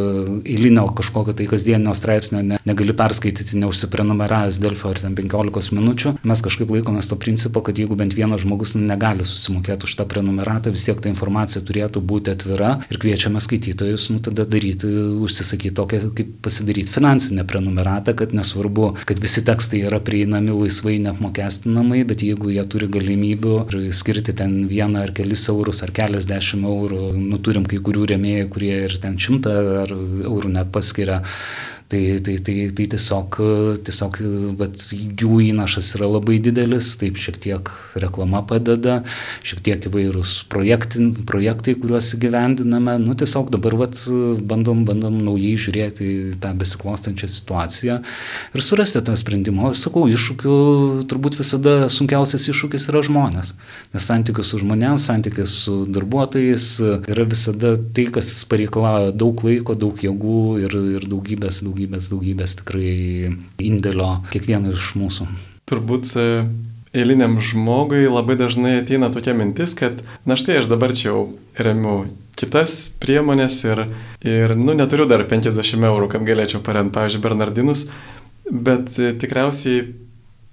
eilinio kažkokio tai kasdienio straipsnio ne, negali perskaityti neužsiprenumeravęs Delfio ar ten 15 minučių. Mes kažkaip laikomės to principo, kad jeigu bent vienas žmogus negali susimokėti už tą prenumeratą, vis tiek ta informacija turėtų būti atvira ir kviečiame skaitytojus, nu tada daryti, užsisakyti tokią, kaip pasidaryti finansinę prenumeratą, kad nesvarbu, kad visi tekstai yra prieinami laisvai neapmokestinamai, bet jeigu jie turi galimybių skirti ten vieną ar kelis eurus ar keliasdešimt eurų, nu turim kai kurių rėmėjų, kurie ir ten šimtą eurų net paskiria Tai, tai, tai, tai tiesiog, tiesiog jų įnašas yra labai didelis, taip šiek tiek reklama padeda, šiek tiek įvairūs projektai, kuriuos įgyvendiname. Nu, tiesiog dabar vat, bandom, bandom naujai žiūrėti tą besiklostančią situaciją ir surasti tą sprendimą. Aš sakau, iššūkių turbūt visada sunkiausias iššūkis yra žmonės. Nes santykis su žmonėms, santykis su darbuotojais yra visada tai, kas pareikalauja daug laiko, daug jėgų ir, ir daugybės, daugybės daugybės, daugybės tikrai indėlio kiekvieno iš mūsų. Turbūt e, eiliniam žmogui labai dažnai ateina tokia mintis, kad na štai aš dabar čia jau remiu kitas priemonės ir, ir nu, neturiu dar 50 eurų, kad galėčiau paremti, pavyzdžiui, Bernardinus, bet e, tikriausiai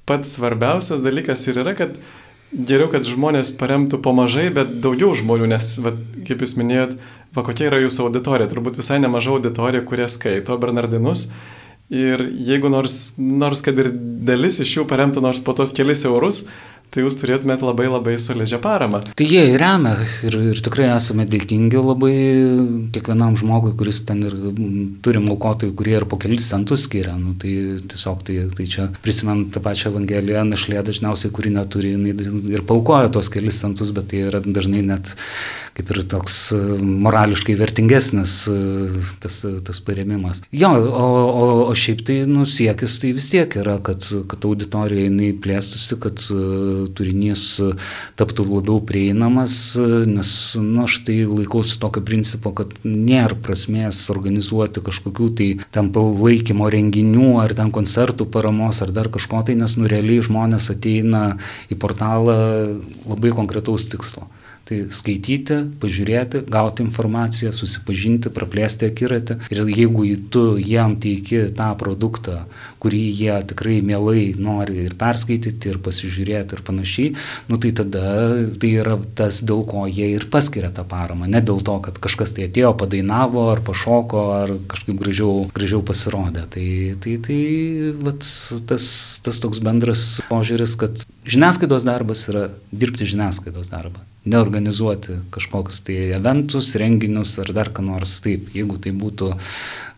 pats svarbiausias dalykas ir yra, kad geriau, kad žmonės paremtų po mažai, bet daugiau žmonių, nes, va, kaip jūs minėjot, va kokia yra jūsų auditorija, turbūt visai nemaža auditorija, kurie skaito Bernardinus. Ir jeigu nors, nors kad ir dalis iš jų paremtų nors po tos kelis eurus, tai jūs turėtumėt labai labai solidžią paramą. Tai jie remia ir, ir tikrai esame dėkingi labai kiekvienam žmogui, kuris ten ir turim aukotojų, kurie ir po kelis centus skiria. Nu, tai tiesiog tai, tai čia prisimint tą pačią Evangeliją, našlė dažniausiai, kuri neturi, ir paukoja tuos kelis centus, bet tai yra dažnai net kaip ir toks e, morališkai vertingesnis e, tas, tas paremimas. Jo, o, o, o šiaip tai nusiekis tai vis tiek yra, kad, kad auditorija jinai plėstusi, kad uh, turinys taptų labiau prieinamas, nes nu, aš tai laikausi tokio principo, kad nėra prasmės organizuoti kažkokių tai ten palaikymo renginių ar ten koncertų paramos ar dar kažko tai, nes nu realiai žmonės ateina į portalą labai konkretaus tikslo. Tai skaityti, pažiūrėti, gauti informaciją, susipažinti, praplėsti akiratį. Ir jeigu tu jiem teiki tą produktą, kurį jie tikrai mielai nori ir perskaityti, ir pasižiūrėti ir panašiai, nu tai tada tai yra tas, dėl ko jie ir paskiria tą paramą. Ne dėl to, kad kažkas tai atėjo, padainavo, ar pašoko, ar kažkaip gražiau, gražiau pasirodė. Tai, tai, tai vat, tas, tas toks bendras požiūris, kad žiniasklaidos darbas yra dirbti žiniasklaidos darbą neorganizuoti kažkokius tai eventus, renginius ar dar ką nors taip. Jeigu tai būtų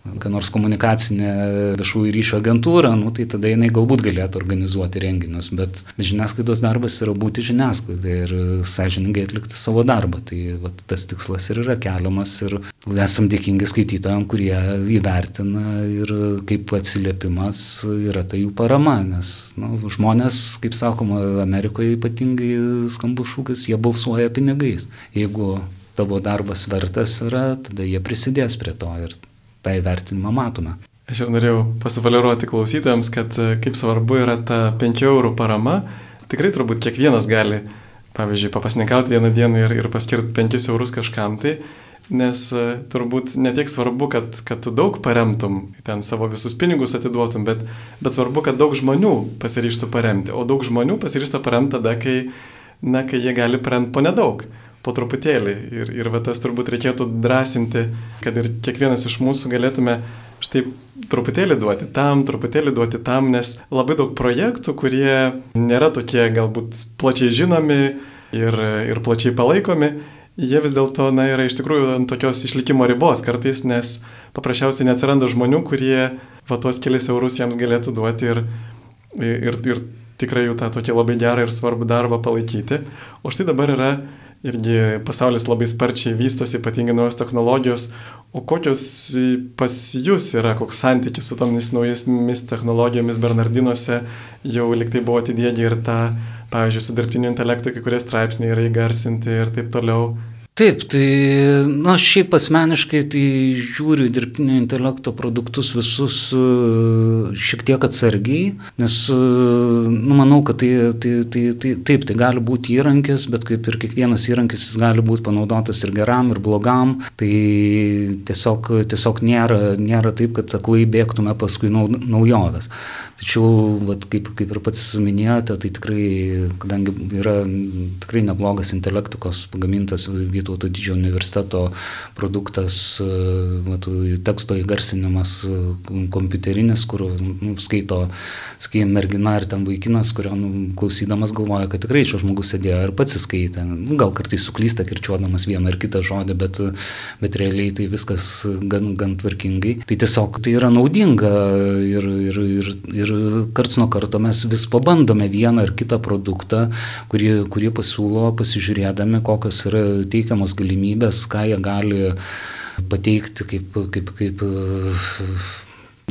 ką nors komunikacinė viešųjų ryšio agentūra, nu, tai tada jinai galbūt galėtų organizuoti renginius, bet žiniasklaidos darbas yra būti žiniasklaidai ir sąžiningai atlikti savo darbą. Tai vat, tas tikslas ir yra keliamas ir esam dėkingi skaitytojams, kurie įvertina ir kaip atsiliepimas yra tai jų parama, nes nu, žmonės, kaip sakoma, Amerikoje ypatingai skambus šūkis, jie balsuoja pinigais. Jeigu tavo darbas vertas yra, tada jie prisidės prie to ir tą įvertinimą matome. Aš jau norėjau pasivaliruoti klausytojams, kad e, kaip svarbu yra ta 5 eurų parama. Tikrai turbūt kiekvienas gali, pavyzdžiui, papasnikauti vieną dieną ir, ir paskirti 5 eurus kažkam tai, nes e, turbūt netiek svarbu, kad, kad tu daug paremtum, ten savo visus pinigus atiduotum, bet, bet svarbu, kad daug žmonių pasiryštų paremti. O daug žmonių pasiryštų paremti tada, kai, na, kai jie gali paremti po nedaug po truputėlį. Ir, ir va tas turbūt reikėtų drąsinti, kad ir kiekvienas iš mūsų galėtume štai truputėlį duoti tam, truputėlį duoti tam, nes labai daug projektų, kurie nėra tokie galbūt plačiai žinomi ir, ir plačiai palaikomi, jie vis dėlto yra iš tikrųjų ant tokios išlikimo ribos kartais, nes paprasčiausiai neatsiranda žmonių, kurie va tuos kelias eurus jiems galėtų duoti ir, ir, ir tikrai jų tą tokį labai gerą ir svarbų darbą palaikyti. O štai dabar yra irgi pasaulis labai sparčiai vystosi, ypatingai naujos technologijos. O kokios pas jūs yra, koks santykis su tomis naujomis technologijomis Bernardinuose, jau liktai buvo atidėgi ir tą, pavyzdžiui, su dirbtiniu intelektu kai kurie straipsniai yra įgarsinti ir taip toliau. Taip, tai, na, šiaip asmeniškai tai žiūriu dirbtinio intelekto produktus visus e, šiek tiek atsargiai, nes, e, nu, manau, kad tai, tai, tai, tai, taip, tai gali būti įrankis, bet kaip ir kiekvienas įrankis jis gali būti panaudotas ir geram, ir blogam, tai tiesiog, tiesiog nėra, nėra taip, kad aklai bėgtume paskui naujoves. Tačiau, vat, kaip, kaip ir pats minėjote, tai tikrai, kadangi yra tikrai neblogas intelektikos pagamintas vietos, Vytauto didžiojo universiteto produktas, e, matų, teksto įgarsinimas e, kompiuterinis, kur nu, skaito, sakykime, mergina ar ten vaikinas, kurio nu, klausydamas galvoja, kad tikrai šio žmogus sėdėjo ir pats įskaitė. Nu, gal kartais suklysta kirčiuodamas vieną ar kitą žodį, bet, bet realiai tai viskas gan, gan tvarkingai. Tai tiesiog tai yra naudinga ir, ir, ir, ir karts nuo karto mes vis pabandome vieną ar kitą produktą, kurį, kurį pasiūlo pasižiūrėdami, kokios yra teikiamos suteikiamos galimybės, ką jie gali pateikti kaip, kaip, kaip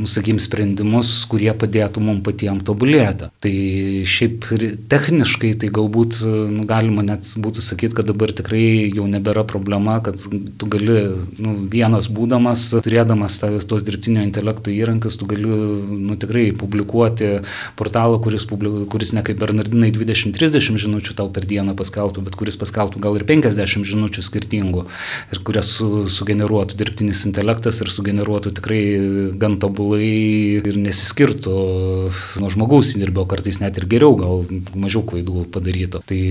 nusakykim, sprendimus, kurie padėtų mums patiems tobulėti. Tai šiaip techniškai tai galbūt nu, galima net būtų sakyti, kad dabar tikrai jau nebėra problema, kad tu gali nu, vienas būdamas, turėdamas tos dirbtinio intelekto įrankius, tu gali nu, tikrai publikuoti portalą, kuris, publiku, kuris ne kaip Bernardinai 20-30 žinučių tau per dieną paskelbtų, bet kuris paskelbtų gal ir 50 žinučių skirtingų ir kurias su, sugeneruotų dirbtinis intelektas ir sugeneruotų tikrai gan tobulą tobulai ir nesiskirtų nuo žmogaus įdirbio, kartais net ir geriau, gal mažiau klaidų padarytų. Tai,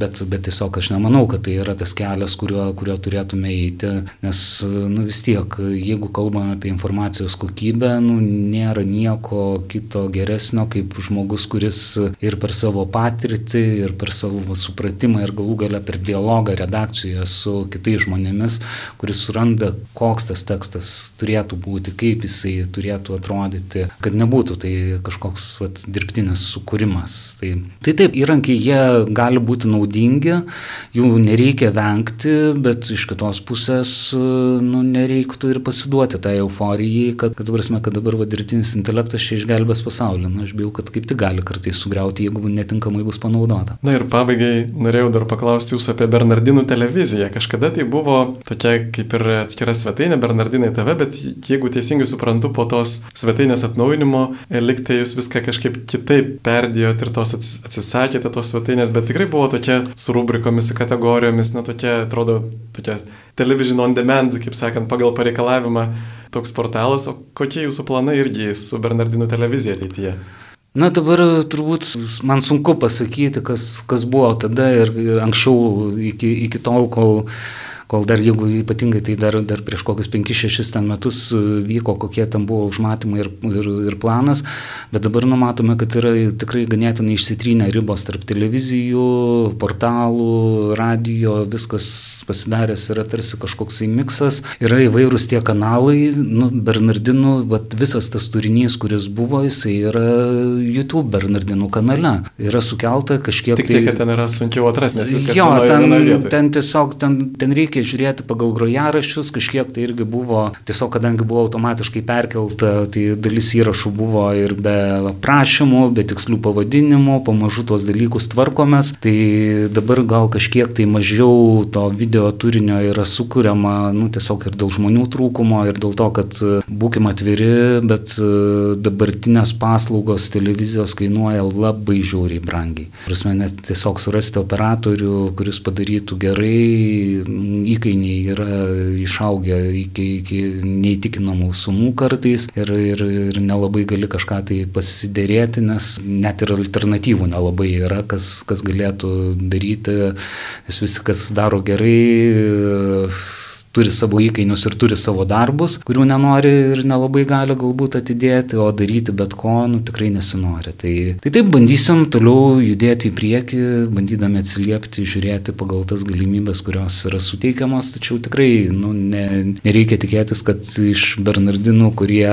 bet, bet tiesiog aš nemanau, kad tai yra tas kelias, kurio, kurio turėtume eiti, nes nu, vis tiek, jeigu kalbame apie informacijos kokybę, nu, nėra nieko kito geresnio kaip žmogus, kuris ir per savo patirtį, ir per savo supratimą, ir galų galę per dialogą redakcijoje su kitais žmonėmis, kuris suranda, koks tas tekstas turėtų būti, kaip jisai turėtų turėtų atrodyti, kad nebūtų tai kažkoks vat, dirbtinis sukūrimas. Tai, tai taip, įrankiai jie gali būti naudingi, jų nereikia vengti, bet iš kitos pusės nu, nereiktų ir pasiduoti tai euforiją, kad, kad, prasme, kad dabar va, dirbtinis intelektas čia išgelbės pasaulį. Na, aš bijau, kad kaip tik gali kartais sugriauti, jeigu netinkamai bus panaudota. Na ir pabaigai norėjau dar paklausti jūsų apie Bernardinų televiziją. Kažkada tai buvo tokia kaip ir atskira svetainė Bernardinai TV, bet jeigu teisingai suprantu, po to tos svetainės atnaujinimo, e, liktai jūs viską kažkaip kitaip perdėjot ir tos atsisakėte tos svetainės, bet tikrai buvo tokia su rubrikomis, su kategorijomis, na tokia, atrodo, tokia television on demand, kaip sakant, pagal pareikalavimą toks portalas, o kokie jūsų planai irgi su Bernardino televizija ateityje? Na dabar turbūt man sunku pasakyti, kas, kas buvo tada ir anksčiau iki, iki tol, kol kol dar jeigu ypatingai tai dar, dar prieš kokius 5-6 ten metus e, vyko, kokie ten buvo užmatymai ir, ir, ir planas, bet dabar numatome, kad yra tikrai ganėtinai išsitrynę ribos tarp televizijų, portalų, radio, viskas pasidaręs yra tarsi kažkoksai miksas, yra įvairūs tie kanalai, nu, Bernardinų, vat, visas tas turinys, kuris buvo, jisai yra YouTube Bernardinų kanale. Yra sukelta kažkiek... Tik tai, kad ten yra sunkiau atrasti, nes viskas jo, ten, ten tiesiog ten, ten reikia priekį, žiūrėti pagal grojaraščius, kažkiek tai irgi buvo, tiesiog kadangi buvo automatiškai perkelta, tai dalis įrašų buvo ir be aprašymų, be tikslių pavadinimų, pamažu tuos dalykus tvarkomės, tai dabar gal kažkiek tai mažiau to video turinio yra sukūriama, nu, tiesiog ir dėl žmonių trūkumo, ir dėl to, kad būkime atviri, bet dabartinės paslaugos televizijos kainuoja labai žiauriai brangiai. Prasme, net tiesiog surasti operatorių, kuris padarytų gerai, įkainiai yra išaugę iki, iki neįtikinamų sumų kartais ir, ir, ir nelabai gali kažką tai pasidėrėti, nes net ir alternatyvų nelabai yra, kas, kas galėtų daryti, nes visi, kas daro gerai, turi savo įkainius ir turi savo darbus, kurių nenori ir nelabai gali galbūt atidėti, o daryti bet ko, nu, tikrai nesinori. Tai, tai taip bandysim toliau judėti į priekį, bandydami atsiliepti, žiūrėti pagal tas galimybės, kurios yra suteikiamas, tačiau tikrai nu, ne, nereikia tikėtis, kad iš Bernardinų, kurie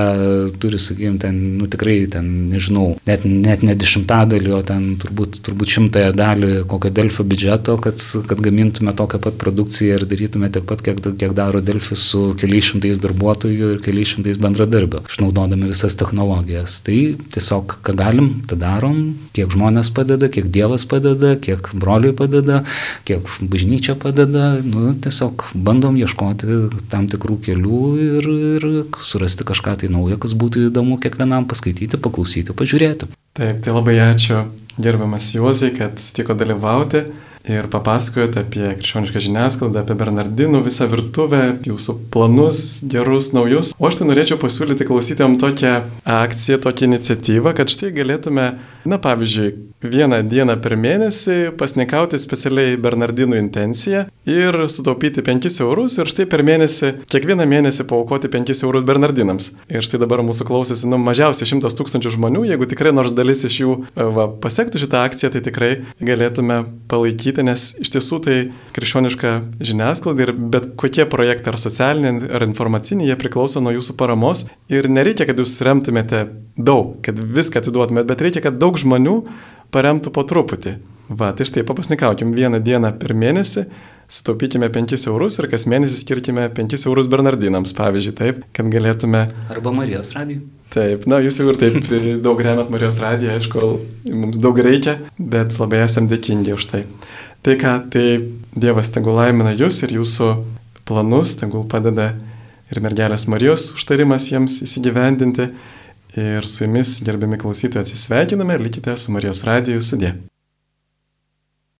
turi, sakykime, ten, nu tikrai, ten, nežinau, net, net ne dešimtadalį, o ten turbūt, turbūt šimtąją dalį kokio Delfio biudžeto, kad, kad gamintume tokią pat produkciją ir darytume tiek pat, kiek, kiek kiek daro Delfi su keliais šimtais darbuotojų ir keliais šimtais bendradarbių, išnaudodami visas technologijas. Tai tiesiog, ką galim, tą darom, kiek žmonės padeda, kiek Dievas padeda, kiek broliai padeda, kiek bažnyčia padeda, nu, tiesiog bandom ieškoti tam tikrų kelių ir, ir surasti kažką tai naujo, kas būtų įdomu kiekvienam paskaityti, paklausyti, pažiūrėti. Taip, tai labai ačiū gerbiamas Juozai, kad sutiko dalyvauti ir papasakojot apie krikščionišką žiniasklaidą, apie Bernardinų visą virtuvę, jūsų planus, gerus, naujus. O aš tai norėčiau pasiūlyti klausytėm tokią akciją, tokią iniciatyvą, kad štai galėtume, na pavyzdžiui, vieną dieną per mėnesį pasnikauti specialiai Bernardinų intenciją ir sutaupyti 5 eurus ir štai per mėnesį, kiekvieną mėnesį paukoti 5 eurus Bernardinams. Ir štai dabar mūsų klausėsi, nu, mažiausiai 100 tūkstančių žmonių, jeigu tikrai nors dalis iš jų va, pasiektų šitą akciją, tai tikrai galėtume palaikyti nes iš tiesų tai krikščioniška žiniasklaida ir bet kokie projektai ar socialiniai, ar informaciniai, jie priklauso nuo jūsų paramos ir nereikia, kad jūs remtumėte daug, kad viską atiduotumėte, bet reikia, kad daug žmonių paremtų po truputį. Va, tai štai papasnikaukim vieną dieną per mėnesį, sutaupykime 5 eurus ir kas mėnesį skirkime 5 eurus Bernardinams, pavyzdžiui, taip, kad galėtume. Arba Marijos radijui. Taip, na, jūs jau ir taip daug remet Marijos radiją, aišku, mums daug reikia, bet labai esam dėkingi už tai. Tai ką, tai Dievas tegul laimina jūs ir jūsų planus, tegul padeda ir mergelės Marijos užtarimas jiems įsigyvendinti. Ir su jumis, gerbiami klausytojai, atsisveikiname ir likite su Marijos radiju sudė.